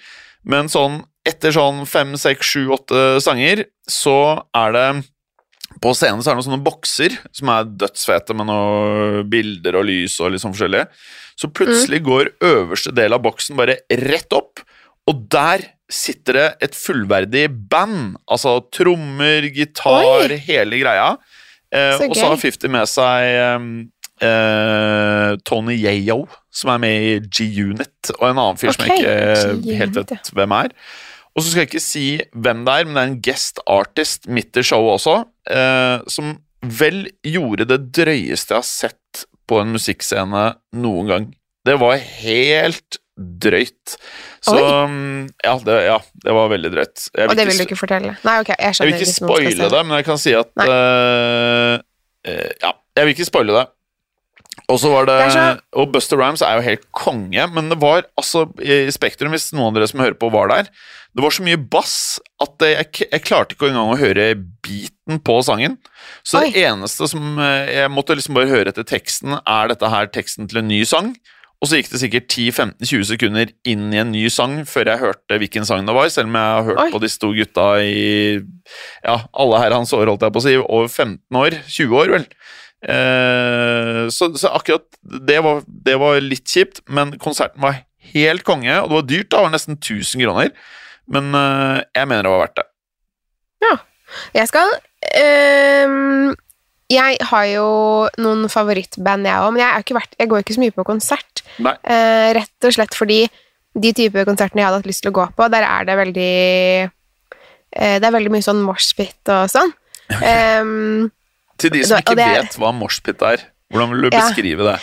[SPEAKER 2] Men sånn etter sånn 5, 6, 7, 8 sanger, så er det På scenen så er det noen sånne bokser som er dødsfete med noen bilder og lys og litt sånn forskjellige. Så plutselig går øverste del av boksen bare rett opp, og der sitter det et fullverdig band. Altså trommer, gitar,
[SPEAKER 3] Oi.
[SPEAKER 2] hele greia. Eh,
[SPEAKER 3] Så
[SPEAKER 2] og så har
[SPEAKER 3] Fifty
[SPEAKER 2] 50 med seg eh, eh, Tony Yeo, som er med i G-Unit, og en annen fyr som jeg ikke helt vet hvem er. Og så skal jeg ikke si hvem det er, men det er en guest artist midt i showet også, eh, som vel gjorde det drøyeste jeg har sett på en musikkscene noen gang. Det var helt drøyt. Så mm, ja det, ja, det var veldig drøyt. Jeg
[SPEAKER 3] Og det vil du ikke fortelle? Nei, ok, jeg
[SPEAKER 2] jeg vil ikke spoile det, men jeg kan si at
[SPEAKER 3] uh,
[SPEAKER 2] eh, Ja, jeg vil ikke spoile det. Og så var det,
[SPEAKER 3] Det så-
[SPEAKER 2] Og Buster Rhymes er jo helt konge, men det var altså i Spektrum, hvis noen av dere som hører på, var der Det var så mye bass at jeg, jeg klarte ikke engang å høre beaten på sangen. Så
[SPEAKER 3] Oi.
[SPEAKER 2] det eneste som eh, Jeg måtte liksom bare høre etter teksten. Er dette her teksten til en ny sang? Og så gikk det sikkert 10-15-20 sekunder inn i en ny sang før jeg hørte hvilken sang det var, selv om jeg har hørt
[SPEAKER 3] Oi.
[SPEAKER 2] på disse to gutta i ja, alle hans år, holdt jeg på å si, over 15 år, 20 år vel. Eh, så, så akkurat det var, det var litt kjipt, men konserten var helt konge, og det var dyrt, da, det var nesten 1000 kroner, men eh, jeg mener det var verdt det. Ja.
[SPEAKER 3] Jeg skal øh, Jeg har jo noen favorittband, jeg òg, men jeg, er ikke vært, jeg går ikke så mye på konsert. Eh, rett og slett fordi de type konsertene jeg hadde hatt lyst til å gå på, der er det veldig eh, Det er veldig mye sånn moshpit og sånn. Ehm,
[SPEAKER 2] Til de som ikke
[SPEAKER 3] det-
[SPEAKER 2] vet hva moshpit er, hvordan vil du
[SPEAKER 3] Ja.
[SPEAKER 2] beskrive det?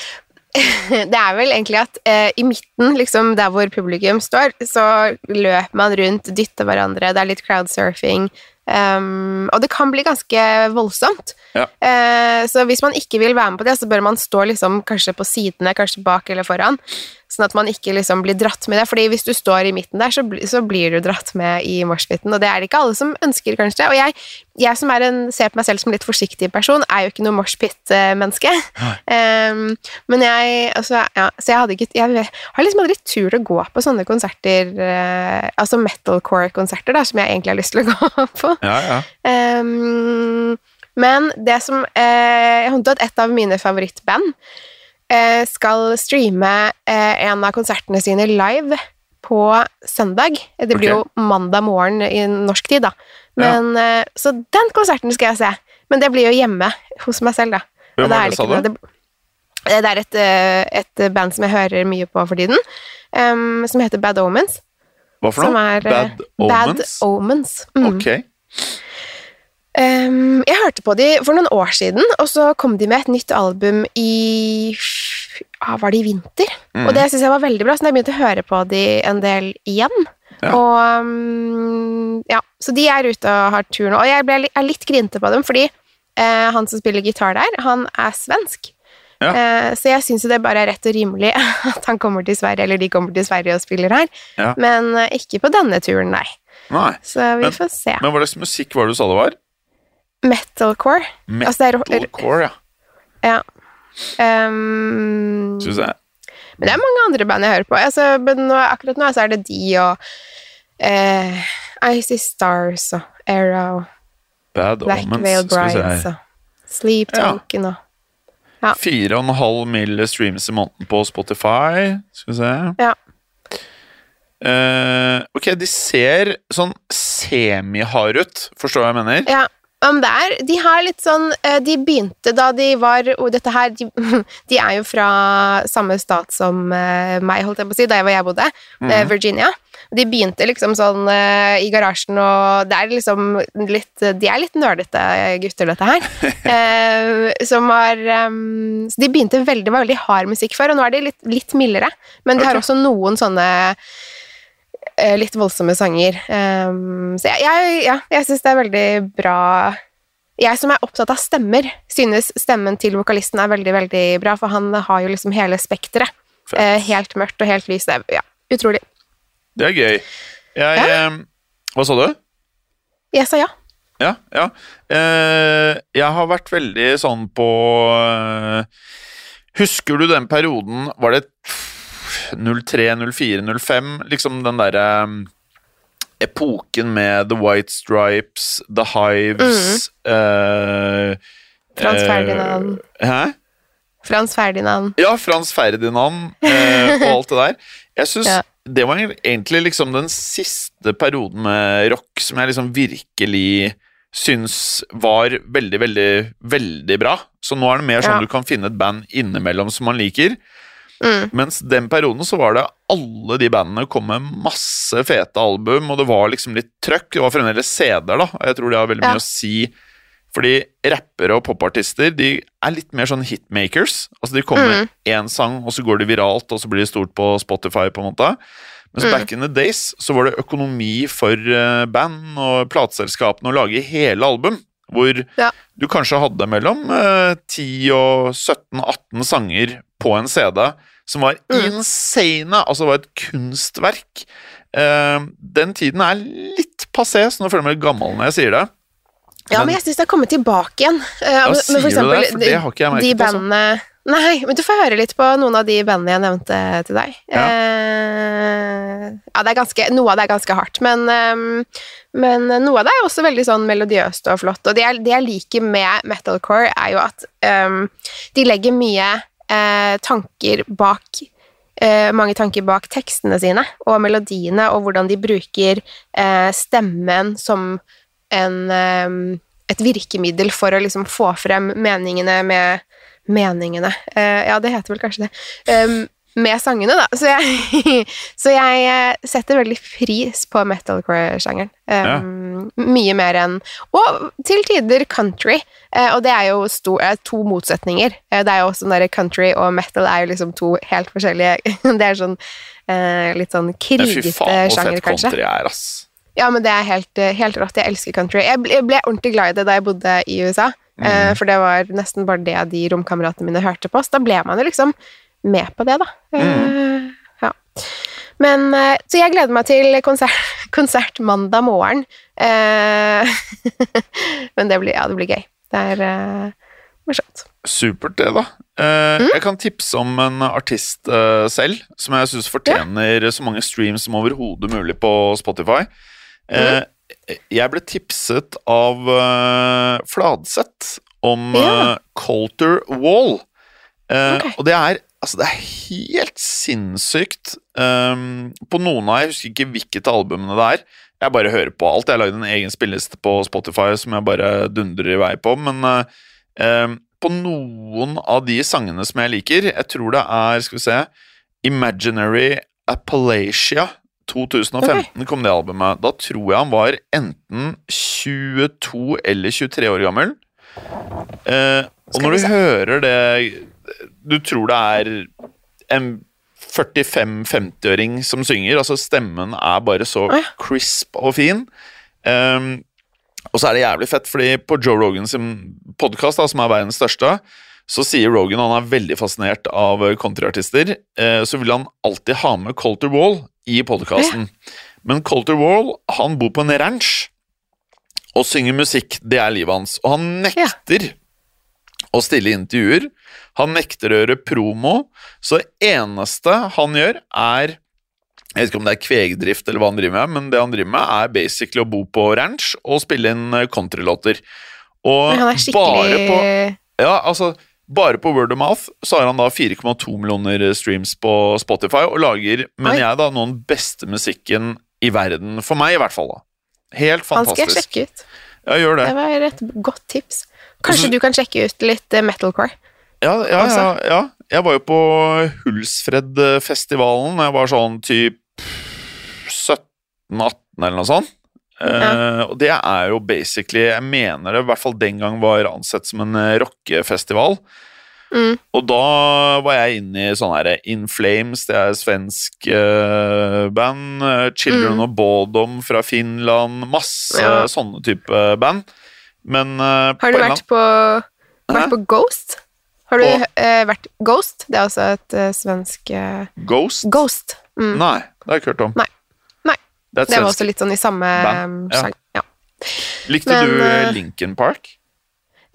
[SPEAKER 2] *laughs*
[SPEAKER 3] det er vel egentlig at eh, i midten, liksom der hvor publikum står, så løper man rundt, dytter hverandre, det er litt crowdsurfing, ehm, og det kan bli ganske voldsomt.
[SPEAKER 2] Ja.
[SPEAKER 3] Uh, så hvis man ikke vil være med på det, så bør man stå liksom kanskje på sidene, kanskje bak eller foran, sånn at man ikke liksom blir dratt med det, fordi hvis du står i midten der, så, så blir du dratt med i moshpiten, og det er det ikke alle som ønsker, kanskje. Og jeg, jeg som er en, ser på meg selv som en litt forsiktig person, er jo ikke noe moshpit-menneske. Um, men jeg, altså, ja, så jeg hadde ikke Jeg har liksom aldri tur å gå på sånne konserter, uh, altså metalcore-konserter, da, som jeg egentlig har lyst til å gå *laughs* på.
[SPEAKER 2] Ja, ja.
[SPEAKER 3] Um, men det som eh, Jeg håndtet et av mine favorittband skal streame eh, en av konsertene sine live på søndag. Det blir
[SPEAKER 2] okay.
[SPEAKER 3] jo mandag morgen i norsk tid, da. Men, ja. Så den konserten skal jeg se. Men det blir jo hjemme hos meg selv, da.
[SPEAKER 2] Hvem var det, sa du?
[SPEAKER 3] Det, det er et, eh, et band som jeg hører mye på for tiden, um, som heter Bad Omens.
[SPEAKER 2] Hva for noe?
[SPEAKER 3] eh,
[SPEAKER 2] Bad Omens?
[SPEAKER 3] Bad Omens. Mm.
[SPEAKER 2] Ok.
[SPEAKER 3] Em, jeg hørte på de for noen år siden, og så kom de med et nytt album i ah, Var det i vinter?
[SPEAKER 2] Mm.
[SPEAKER 3] Og det syns jeg var veldig bra, så jeg begynte å høre på de en del igjen.
[SPEAKER 2] Ja.
[SPEAKER 3] Og um, ja, Så de er ute og har tur nå. Og jeg ble, er litt grinte på dem, fordi eh, han som spiller gitar der, han er svensk.
[SPEAKER 2] Ja.
[SPEAKER 3] Eh, så jeg syns jo det bare er rett og rimelig *laughs* at han kommer til Sverige, eller de kommer til Sverige og spiller her.
[SPEAKER 2] Ja.
[SPEAKER 3] Men eh, ikke på denne turen, nei.
[SPEAKER 2] Nei.
[SPEAKER 3] Så vi
[SPEAKER 2] Men-
[SPEAKER 3] får se.
[SPEAKER 2] Men hva slags musikk var det du sa det var?
[SPEAKER 3] Metalcore. Altså,
[SPEAKER 2] Metalcore, ja.
[SPEAKER 3] Ja.
[SPEAKER 2] Um, Syns jeg.
[SPEAKER 3] men det er mange andre band jeg hører på. Altså, men nå, akkurat nå så er det de og eh, Icy Stars og Arrow,
[SPEAKER 2] Bad
[SPEAKER 3] Black
[SPEAKER 2] Omens.
[SPEAKER 3] Veil Brides og Sleep
[SPEAKER 2] Ja.
[SPEAKER 3] Token og
[SPEAKER 2] Fire og en halv mill. streams i måneden på Spotify. Skal vi se.
[SPEAKER 3] Ja.
[SPEAKER 2] uh, ok, de ser sånn semi-hard ut, forstår du hva jeg mener?
[SPEAKER 3] Ja, om det er De har litt sånn eh, De begynte da de var Og dette her De, *laughs* de er jo fra samme stat som eh, meg, holdt jeg på å si, da jeg jeg bodde. mm. Virginia. De begynte liksom sånn i garasjen, og det er liksom litt De er litt nerdete gutter, dette her. *laughs* Som har ehm, Så de begynte veldig, var veldig hard musikk før, og nå er de litt, litt mildere. Men de har også noen sånne litt voldsomme sanger. Um, så jeg, jeg, ja, jeg syns det er veldig bra Jeg som er opptatt av stemmer, synes stemmen til vokalisten er veldig, veldig bra, for han har jo liksom hele spekteret. Eh, helt mørkt og helt. Det er ja, utrolig.
[SPEAKER 2] Det er gøy. Jeg eh, Hva sa du?
[SPEAKER 3] Jeg sa ja.
[SPEAKER 2] Ja, ja. Eh, jeg har vært veldig sånn på eh, Husker du den perioden Var det 03, 04, 05? Liksom den derre um, epoken med The White Stripes, The Hives eh,
[SPEAKER 3] Frans
[SPEAKER 2] eh,
[SPEAKER 3] Ferdinand.
[SPEAKER 2] Hæ?
[SPEAKER 3] Frans Ferdinand.
[SPEAKER 2] Ja, Frans Ferdinand eh, og alt det der. Jeg synes
[SPEAKER 3] Ja.
[SPEAKER 2] det var egentlig liksom den siste perioden med rock som jeg liksom virkelig syns var veldig, veldig, veldig bra. Så nå er det mer sånn
[SPEAKER 3] Ja.
[SPEAKER 2] du kan finne et band innimellom som man liker.
[SPEAKER 3] Mm.
[SPEAKER 2] Mens den perioden så var det alle de bandene kom med masse fete album, og det var liksom litt trøkk. Det var fremdeles CD-er, da. og Jeg tror det har veldig
[SPEAKER 3] Ja.
[SPEAKER 2] mye å si. Fordi rappere og popartister de er litt mer sånn hitmakers. Altså De kommer med én sang, og så går det viralt, og så blir det stort på Spotify. på en måte Mens back in the days så var det økonomi for eh, band og plateselskapene å lage hele album. Hvor
[SPEAKER 3] Ja.
[SPEAKER 2] du kanskje hadde mellom eh, 10 og 17-18 sanger på en CD som var
[SPEAKER 3] Mm.
[SPEAKER 2] insane. Altså var et kunstverk. Eh, den tiden er litt passé, så nå føler jeg meg gammel når jeg sier det.
[SPEAKER 3] Ja,
[SPEAKER 2] Men-
[SPEAKER 3] men jeg syns det har kommet tilbake igjen. Eh,
[SPEAKER 2] Ja,
[SPEAKER 3] men-
[SPEAKER 2] sier
[SPEAKER 3] men for
[SPEAKER 2] du det? For det har ikke jeg merket,
[SPEAKER 3] De
[SPEAKER 2] altså.
[SPEAKER 3] Nei, men du får høre litt på noen av de bandene jeg nevnte til deg.
[SPEAKER 2] Ja.
[SPEAKER 3] Eh, ja, det er ganske, noe av det er ganske hardt, men, um, men noe av det er også veldig sånn melodiøst og flott. Og det jeg, det jeg liker med metalcore, er jo at um, de legger mye eh, tanker bak eh, mange tanker bak tekstene sine og melodiene, og hvordan de bruker eh, stemmen som en, ehm, et virkemiddel for å liksom få frem meningene med Meningene eh, Ja, det heter vel kanskje det. Um, med sangene, da. Så jeg, *laughs* så jeg eh, setter veldig pris på metalcore-sjangeren. Ehm, Mye mer enn Og til tider country. Eh, og det er jo sto, to motsetninger. Det er jo sånn country og metal er jo liksom to helt forskjellige *laughs* Det er sånn litt sånn
[SPEAKER 2] Men fy faen hvor fett
[SPEAKER 3] kanskje.
[SPEAKER 2] country er, ass.
[SPEAKER 3] Ja, men det er helt, helt rått. Jeg elsker country. Jeg ble, jeg ble ordentlig glad i det da jeg bodde i USA, eh, for det var nesten bare det de romkameratene mine hørte på, så da ble man jo liksom med på det, da. Mm. ja. Men, eh, så jeg gleder meg til konsert, *laughs* konsert mandag morgen. Eh, *laughs* men det blir, ja, det blir gøy. Det er eh, morsomt.
[SPEAKER 2] Supert, det, da. Eh,
[SPEAKER 3] Mm.
[SPEAKER 2] Jeg kan tipse om en artist eh, selv, som jeg syns fortjener så mange streams som overhodet mulig på Spotify. Eh,
[SPEAKER 3] Mm.
[SPEAKER 2] Jeg ble tipset av uh, Fladseth om
[SPEAKER 3] Ja.
[SPEAKER 2] eh, Coulter Wall. Uh,
[SPEAKER 3] okay.
[SPEAKER 2] Og det er Altså, det er helt sinnssykt. Um, på noen av Jeg husker ikke hvilket av albumene det er. Jeg bare hører på alt. Jeg har lagd en egen spilleliste på Spotify som jeg bare dundrer i vei på. Men um, på noen av de sangene som jeg liker Jeg tror det er Skal vi se Imaginary Appalachia 2015 kom det albumet. Da tror jeg han var enten 22 eller 23 år gammel. Eh, og når du hører det Du tror det er en 45-50-åring som synger. Altså Stemmen er bare så crisp og fin. Um, og så er det jævlig fett, fordi på Joe Rogans podkast, som er verdens største, så sier Rogan han er veldig fascinert av countryartister. Eh, så vil han alltid ha med Colter Wall i podkasten. Men Colter Wall han bor på en ranch og synger musikk. Det er livet hans. Og han nekter å stille intervjuer. Han nekter å gjøre promo. Så det eneste han gjør, er Jeg vet ikke om det er kvegdrift eller hva han driver med, men det han driver med, er basically å bo på ranch og spille inn countrylåter. Og
[SPEAKER 3] Men han er
[SPEAKER 2] bare på ja, altså Bare på word of mouth så har han da 4,2 millioner streams på Spotify og lager, mener jeg, da noen beste musikken i verden. For meg, i hvert fall. da. Helt fantastisk.
[SPEAKER 3] Han skal jeg sjekke ut.
[SPEAKER 2] Ja, gjør det.
[SPEAKER 3] Det var et godt tips. Kanskje
[SPEAKER 2] så,
[SPEAKER 3] du kan sjekke ut litt eh, metalcore?
[SPEAKER 2] Ja, ja, ja, ja. Jeg var jo på Hulsfred-festivalen jeg var sånn typ 17-18 eller noe sånt. Eh, og det er jo basically Jeg mener det i hvert fall den gang var ansett som en eh, rockefestival.
[SPEAKER 3] Mm.
[SPEAKER 2] Og da var jeg inne i sånn her In Flames, det er svensk uh, band. eh, Children
[SPEAKER 3] Mm.
[SPEAKER 2] of Bodom fra Finland. Masse
[SPEAKER 3] Ja.
[SPEAKER 2] sånne type band. Men uh,
[SPEAKER 3] Har du
[SPEAKER 2] på
[SPEAKER 3] vært på, vært på Ghost? Har du eh, vært Ghost? Det er også et eh, svensk eh,
[SPEAKER 2] Ghost?
[SPEAKER 3] Ghost. Mm.
[SPEAKER 2] Nei, det har jeg ikke hørt om.
[SPEAKER 3] Nei.
[SPEAKER 2] Det
[SPEAKER 3] var også litt sånn i samme
[SPEAKER 2] Band, ja.
[SPEAKER 3] Ja.
[SPEAKER 2] Likte
[SPEAKER 3] Men,
[SPEAKER 2] du
[SPEAKER 3] eh,
[SPEAKER 2] Lincoln Park?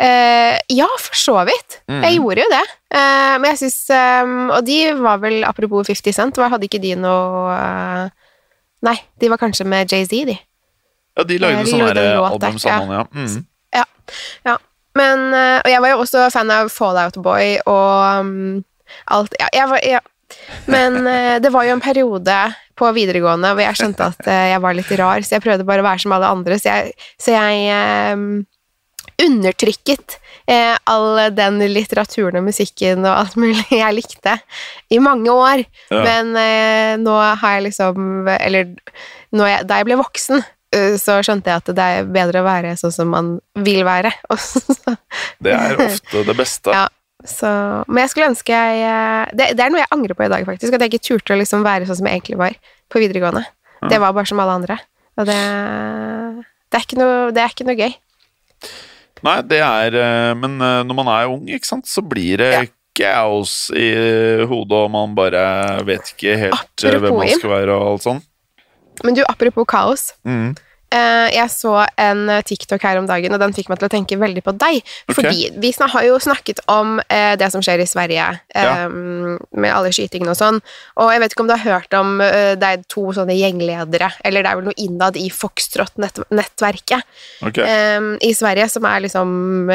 [SPEAKER 3] Uh, ja, for så vidt.
[SPEAKER 2] Mm.
[SPEAKER 3] Jeg gjorde jo det. Uh, men jeg syns um, Og de var vel, apropos 50 Cent, var- hadde ikke de noe uh, Nei, de var kanskje med Jay-Z, de.
[SPEAKER 2] Ja, de lagde
[SPEAKER 3] de
[SPEAKER 2] sånn her album sammen, ja. Mm.
[SPEAKER 3] Ja. ja. Men Og jeg var jo også fan av Fallout Boy og um, alt Ja, jeg var ja. Men eh, det var jo en periode på videregående hvor jeg skjønte at eh, jeg var litt rar, så jeg prøvde bare å være som alle andre, så jeg, så jeg eh, undertrykket eh, all den litteraturen og musikken og alt mulig *laughs* jeg likte i mange år.
[SPEAKER 2] Ja.
[SPEAKER 3] Men eh, nå har jeg liksom Eller jeg, da jeg ble voksen, eh, så skjønte jeg at det er bedre å være sånn som man vil være. *laughs*
[SPEAKER 2] Det er ofte det beste.
[SPEAKER 3] ja, så, men jeg skulle ønske jeg eh, det, det er noe jeg angrer på i dag, faktisk. At jeg ikke turte å liksom være sånn som jeg egentlig var på videregående.
[SPEAKER 2] Ja.
[SPEAKER 3] Det var bare som alle andre. Og det, det, er, noe, det er ikke noe gøy.
[SPEAKER 2] Nei, det er eh, Men eh, når man er ung, ikke sant, så blir det
[SPEAKER 3] Ja.
[SPEAKER 2] kaos i hodet, og man bare vet ikke helt apropos hvem man skal være og alt sånn.
[SPEAKER 3] Men du, apropos kaos.
[SPEAKER 2] Mm.
[SPEAKER 3] Eh, jeg så en eh, TikTok her om dagen, og den fikk meg til å tenke veldig på deg.
[SPEAKER 2] Okay.
[SPEAKER 3] Fordi vi har jo snakket om eh, det som skjer i Sverige,
[SPEAKER 2] Ja.
[SPEAKER 3] med alle skytingene og sånn. Og jeg vet ikke om du har hørt om det er to sånne gjengledere, eller det er vel noe innad i Foxtrot-nettverket
[SPEAKER 2] Ok.
[SPEAKER 3] eh, i Sverige, som er liksom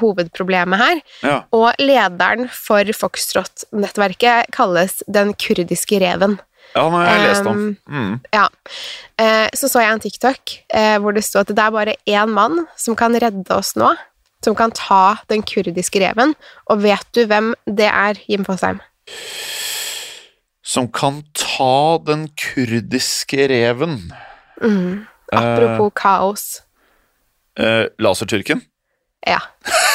[SPEAKER 3] hovedproblemet her.
[SPEAKER 2] Ja.
[SPEAKER 3] Og lederen for Foxtrot-nettverket kalles Den kurdiske reven.
[SPEAKER 2] Ja, nå har jeg lest om.
[SPEAKER 3] Um,
[SPEAKER 2] Mm.
[SPEAKER 3] Ja. Eh, så så jeg en TikTok eh, hvor det sto at det er bare én mann som kan redde oss nå. Som kan ta den kurdiske reven. Og vet du hvem det er, Jim Fosheim?
[SPEAKER 2] Som kan ta den kurdiske reven.
[SPEAKER 3] Mm. Apropos kaos.
[SPEAKER 2] Eh, lasertyrken?
[SPEAKER 3] Ja. *laughs*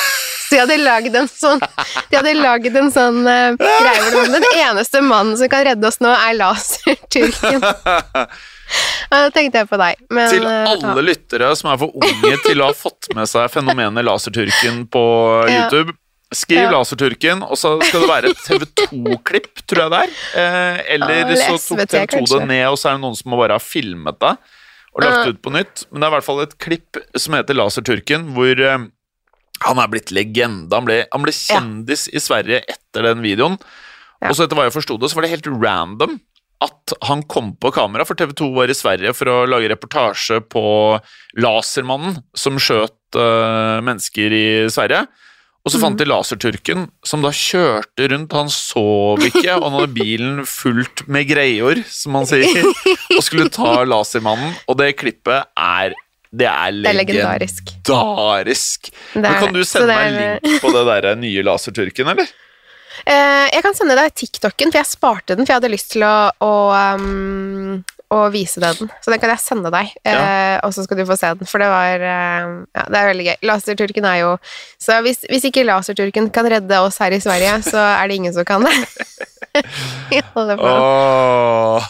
[SPEAKER 3] De hadde lagd en sånn De hadde lagd en sånn uh, greie hvor det var den eneste mannen som kan redde oss nå, er laserturken. Da *laughs* tenkte jeg på deg. Men,
[SPEAKER 2] Til
[SPEAKER 3] alle
[SPEAKER 2] alle lyttere som er for unge til å ha fått med seg fenomenet Laserturken på
[SPEAKER 3] Ja.
[SPEAKER 2] YouTube. Skriv
[SPEAKER 3] Ja.
[SPEAKER 2] Laserturken, og så skal det være et *laughs* TV 2-klipp, tror jeg det er. Eh, eller
[SPEAKER 3] ah,
[SPEAKER 2] så tok TV 2 det ned, og så er det noen som bare har filmet det og lagt
[SPEAKER 3] Ja.
[SPEAKER 2] det ut på nytt. Men det er i hvert fall et klipp som heter Laserturken, hvor eh, han er blitt legende. Han ble, han ble kjendis i Sverige etter den videoen.
[SPEAKER 3] Ja.
[SPEAKER 2] Og så etter hva jeg forsto det, så var det helt random at han kom på kamera, for TV 2 var i Sverige for å lage reportasje på Lasermannen som skjøt uh, mennesker i Sverige. Og så fant
[SPEAKER 3] Mhm.
[SPEAKER 2] de laserturken, som da kjørte rundt. Han sov ikke, og han hadde bilen fullt med greier, som man sier, *laughs* og skulle ta Lasermannen. Og det klippet er Det er
[SPEAKER 3] Det er legendarisk.
[SPEAKER 2] legendarisk.
[SPEAKER 3] Det er
[SPEAKER 2] kan du sende
[SPEAKER 3] er...
[SPEAKER 2] meg en link på det der nye laserturken, eller?
[SPEAKER 3] Eh, jeg kan sende deg TikToken, for jeg sparte den, for jeg hadde lyst til å, å, um, å vise deg den. Så den kan jeg sende deg, eh, og så skal du få se den, for det var eh, Ja, det er veldig gøy. Laserturken er jo Så hvis, hvis ikke Laserturken kan redde oss her i Sverige, så er det ingen som kan det. *laughs* I alle fall.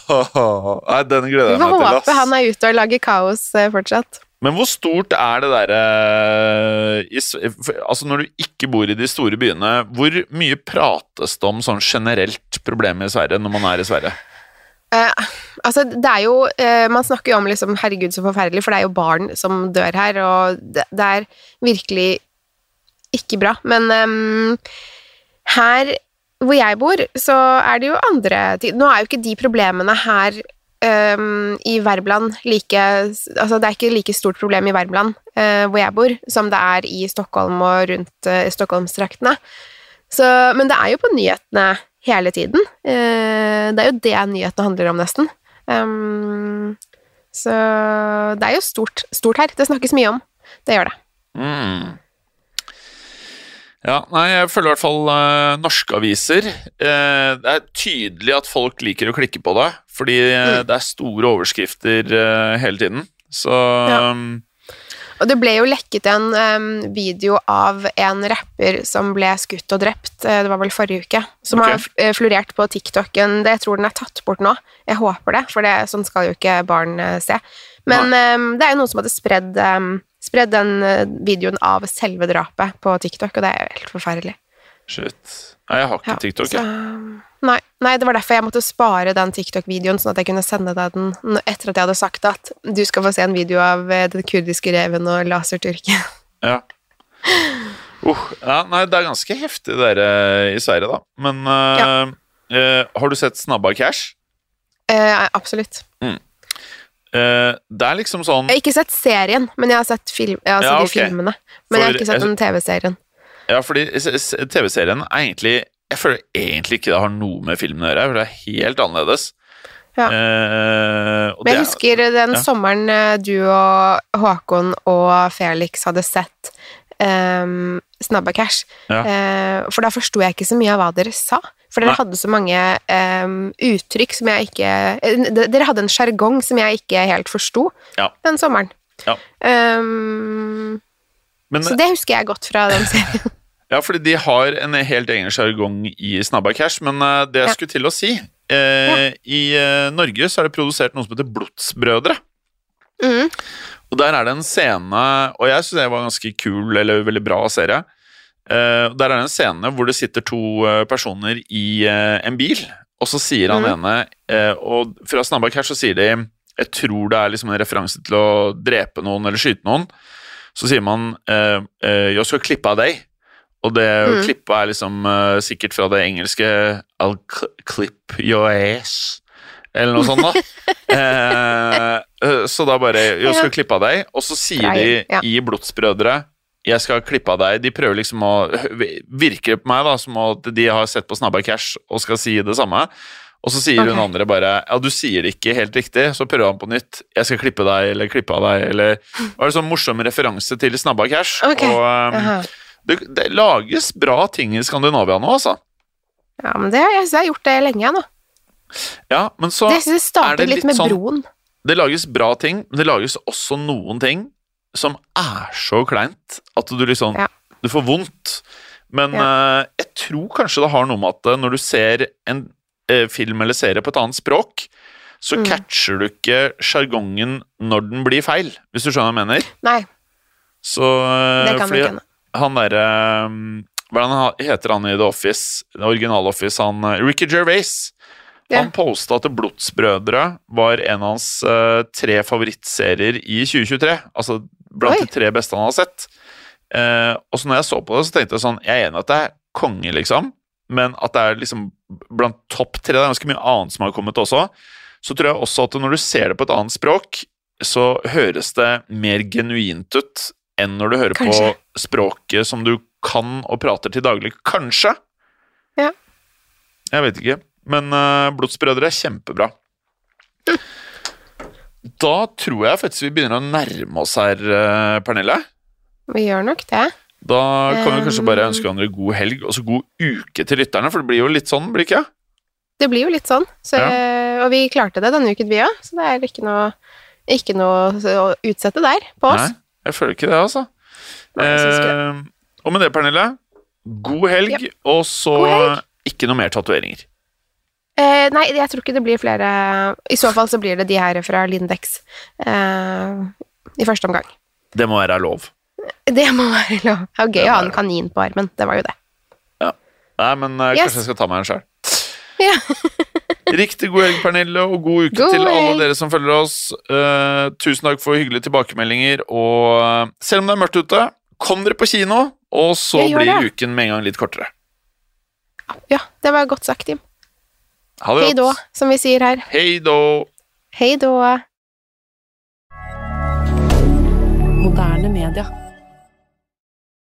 [SPEAKER 2] Nei, den gleder jeg meg til, Vi får
[SPEAKER 3] håpe han er ute og lager kaos eh, fortsatt.
[SPEAKER 2] Men hvor stort er det derre for- Altså, når du ikke bor i de store byene, hvor mye prates det om sånn generelt problemer i Sverige når man er i Sverige?
[SPEAKER 3] Eh, altså, det er jo eh, Man snakker jo om liksom Herregud, så forferdelig, for det er jo barn som dør her, og det, det er virkelig ikke bra. Men eh, her hvor jeg bor, så er det jo andre ting Nå er jo ikke de problemene her ehm, i Värmland like Altså, det er ikke like stort problem i Värmland, uh, hvor jeg bor, som det er i Stockholm og rundt uh, Stockholmstraktene. Så, men det er jo på nyhetene hele tiden. Uh, det er jo det nyhetene handler om, nesten. Um, så det er jo stort, stort her. Det snakkes mye om. Det gjør det.
[SPEAKER 2] Mm. Ja, nei, jeg følger i hvert fall uh, norske aviser Uh, Det er tydelig at folk liker å klikke på det, fordi
[SPEAKER 3] uh,
[SPEAKER 2] det er store overskrifter hele tiden. Så
[SPEAKER 3] Ja.
[SPEAKER 2] um,
[SPEAKER 3] Og det ble jo lekket en um, video av en rapper som ble skutt og drept, det var vel forrige uke, som
[SPEAKER 2] okay.
[SPEAKER 3] har florert på TikToken. Det, jeg tror den er tatt bort nå. Jeg håper det, for det, sånn skal jo ikke barn se. Men um, det er jo noen som hadde spredd, em, spredd den eh, videoen av selve drapet på TikTok, og det er jo helt forferdelig.
[SPEAKER 2] shit. Nei, jeg har ikke
[SPEAKER 3] Ja,
[SPEAKER 2] TikTok, jeg.
[SPEAKER 3] nei, nei, det var derfor jeg måtte spare den TikTok-videoen, sånn at jeg kunne sende deg den etter at jeg hadde sagt at du skal få se en video av eh, den kurdiske reven og laserturken. *laughs*
[SPEAKER 2] Ja. Uh, ja, nei, det er ganske heftig dere i Sverige, da. Men uh, ja. uh, har du sett Snabba Cash?
[SPEAKER 3] Eh, absolutt.
[SPEAKER 2] Eh, det er liksom sånn
[SPEAKER 3] Jeg har ikke sett serien, men jeg har sett film, jeg har sett
[SPEAKER 2] Ja,
[SPEAKER 3] de filmene. Men jeg har ikke sett den TV-serien.
[SPEAKER 2] Ja, fordi TV-serien er egentlig Jeg føler egentlig ikke det har noe med filmen å gjøre. Jeg føler det er helt annerledes.
[SPEAKER 3] Ja.
[SPEAKER 2] Uh,
[SPEAKER 3] Men jeg
[SPEAKER 2] det-
[SPEAKER 3] husker den
[SPEAKER 2] ja.
[SPEAKER 3] sommeren eh, du og Håkon og Felix hadde sett um, Snabba Cash.
[SPEAKER 2] Ja.
[SPEAKER 3] Uh, for da forsto jeg ikke så mye av hva dere sa. For dere hadde så mange um, uttrykk som jeg ikke eh, Dere hadde en sjargong som jeg ikke helt forsto
[SPEAKER 2] Ja.
[SPEAKER 3] den sommeren.
[SPEAKER 2] Ja.
[SPEAKER 3] Um,
[SPEAKER 2] Men,
[SPEAKER 3] så det husker jeg godt fra den serien. *laughs*
[SPEAKER 2] ja, fordi de har en helt egen sjargong i Snabba Cash, men eh, det jeg
[SPEAKER 3] Ja.
[SPEAKER 2] skulle til å si eh, I eh, Norge så er det produsert noe som heter Blodsbrødre.
[SPEAKER 3] Mm.
[SPEAKER 2] Og der er det en scene, og jeg syns det var ganske kul eller veldig bra serie. Eh, der er det en scene hvor det sitter to eh, personer i uh, en bil, og så sier han ene uh, Og fra snabbak her så sier de Jeg tror det er liksom en referanse til å drepe noen eller skyte noen. Så sier man uh, 'Jeg skal klippe av deg'. Og det
[SPEAKER 3] Mm.
[SPEAKER 2] klippe er liksom sikkert fra det engelske 'I'll clip your ass'. Eller noe sånt, da. *laughs* så da bare 'Jeg skal klippe av deg', og så sier de i Blodsbrødre 'Jeg skal klippe av deg'. De prøver liksom å Virker det på meg da som at de har sett på Snabba Cash og skal si det samme. Og så sier hun andre bare 'Ja, du sier det ikke helt riktig', så prøver han på nytt. 'Jeg skal klippe deg', eller 'klippe av deg', eller Det var en sånn morsom referanse til Snabba Cash.
[SPEAKER 3] Okay.
[SPEAKER 2] Og um, det, det lages bra ting i Skandinavia nå, altså.
[SPEAKER 3] Ja, men det, jeg jeg har gjort det lenge, jeg nå.
[SPEAKER 2] Ja, men så
[SPEAKER 3] Det, det
[SPEAKER 2] er
[SPEAKER 3] startet
[SPEAKER 2] det
[SPEAKER 3] litt,
[SPEAKER 2] litt
[SPEAKER 3] med
[SPEAKER 2] sånn-
[SPEAKER 3] broen.
[SPEAKER 2] Det lages bra ting, men det lages også noen ting som er så kleint at du liksom
[SPEAKER 3] Ja.
[SPEAKER 2] Du får vondt. Men eh, jeg tror kanskje det har noe med at eh, når du ser en uh, film eller serie på et annet språk, så
[SPEAKER 3] Mm.
[SPEAKER 2] catcher du ikke sjargongen når den blir feil, hvis du skjønner hva jeg mener.
[SPEAKER 3] Nei,
[SPEAKER 2] Så uh,
[SPEAKER 3] det kan
[SPEAKER 2] fordi han derre um, han heter han i The Office? Det originale Office, han Ricky Gervais.
[SPEAKER 3] Ja.
[SPEAKER 2] Han posta at Blodsbrødre var en av hans tre favorittserier i 2023. Altså blant
[SPEAKER 3] Oi.
[SPEAKER 2] de tre beste han har sett. Eh, og så når jeg så på det, så tenkte jeg sånn Jeg er enig i at det er konge, liksom, men at det er liksom blant topp tre Det er ganske mye annet som har kommet også. Så tror jeg også at når du ser det på et annet språk, så høres det mer genuint ut enn når du hører
[SPEAKER 3] Kanskje.
[SPEAKER 2] på språket som du kan og prater til daglig. Kanskje.
[SPEAKER 3] Ja.
[SPEAKER 2] Jeg vet ikke. Men uh, Blodsbrødre er kjempebra. Da tror jeg faktisk vi begynner å nærme oss her, eh, Pernille.
[SPEAKER 3] Vi gjør nok det.
[SPEAKER 2] Da kan vi kanskje bare ønske hverandre god helg og så god uke til lytterne, for det blir jo litt sånn, blir det ikke?
[SPEAKER 3] Det blir jo litt sånn. Så, Og vi klarte det denne uken, vi òg, så det er ikke noe, ikke noe å utsette der på oss.
[SPEAKER 2] Nei, jeg føler ikke det, altså.
[SPEAKER 3] Nei,
[SPEAKER 2] Eh, og med det, Pernille, god helg, og så
[SPEAKER 3] helg.
[SPEAKER 2] ikke noe mer tatoveringer.
[SPEAKER 3] Eh, nei, jeg tror ikke det blir flere I så fall så blir det de her fra Lindex eh, i første omgang.
[SPEAKER 2] Det må være lov.
[SPEAKER 3] Det må være lov. Det var gøy å ha en kanin på armen. Det var jo det.
[SPEAKER 2] Nei, men eh,
[SPEAKER 3] Yes.
[SPEAKER 2] kanskje jeg skal ta meg en sjøl.
[SPEAKER 3] Ja. *laughs*
[SPEAKER 2] Riktig god helg, Pernille, og god uke
[SPEAKER 3] God
[SPEAKER 2] til alle dere som følger oss. Uh, tusen takk for hyggelige tilbakemeldinger, og uh, selv om det er mørkt ute, kom dere på kino, og så blir
[SPEAKER 3] det.
[SPEAKER 2] uken med en gang litt kortere.
[SPEAKER 3] ja, det var godt sagt, Tim.
[SPEAKER 2] Ha det
[SPEAKER 3] Hei då, som vi sier her.
[SPEAKER 2] Hei då.
[SPEAKER 3] Hei då.
[SPEAKER 1] Moderne media.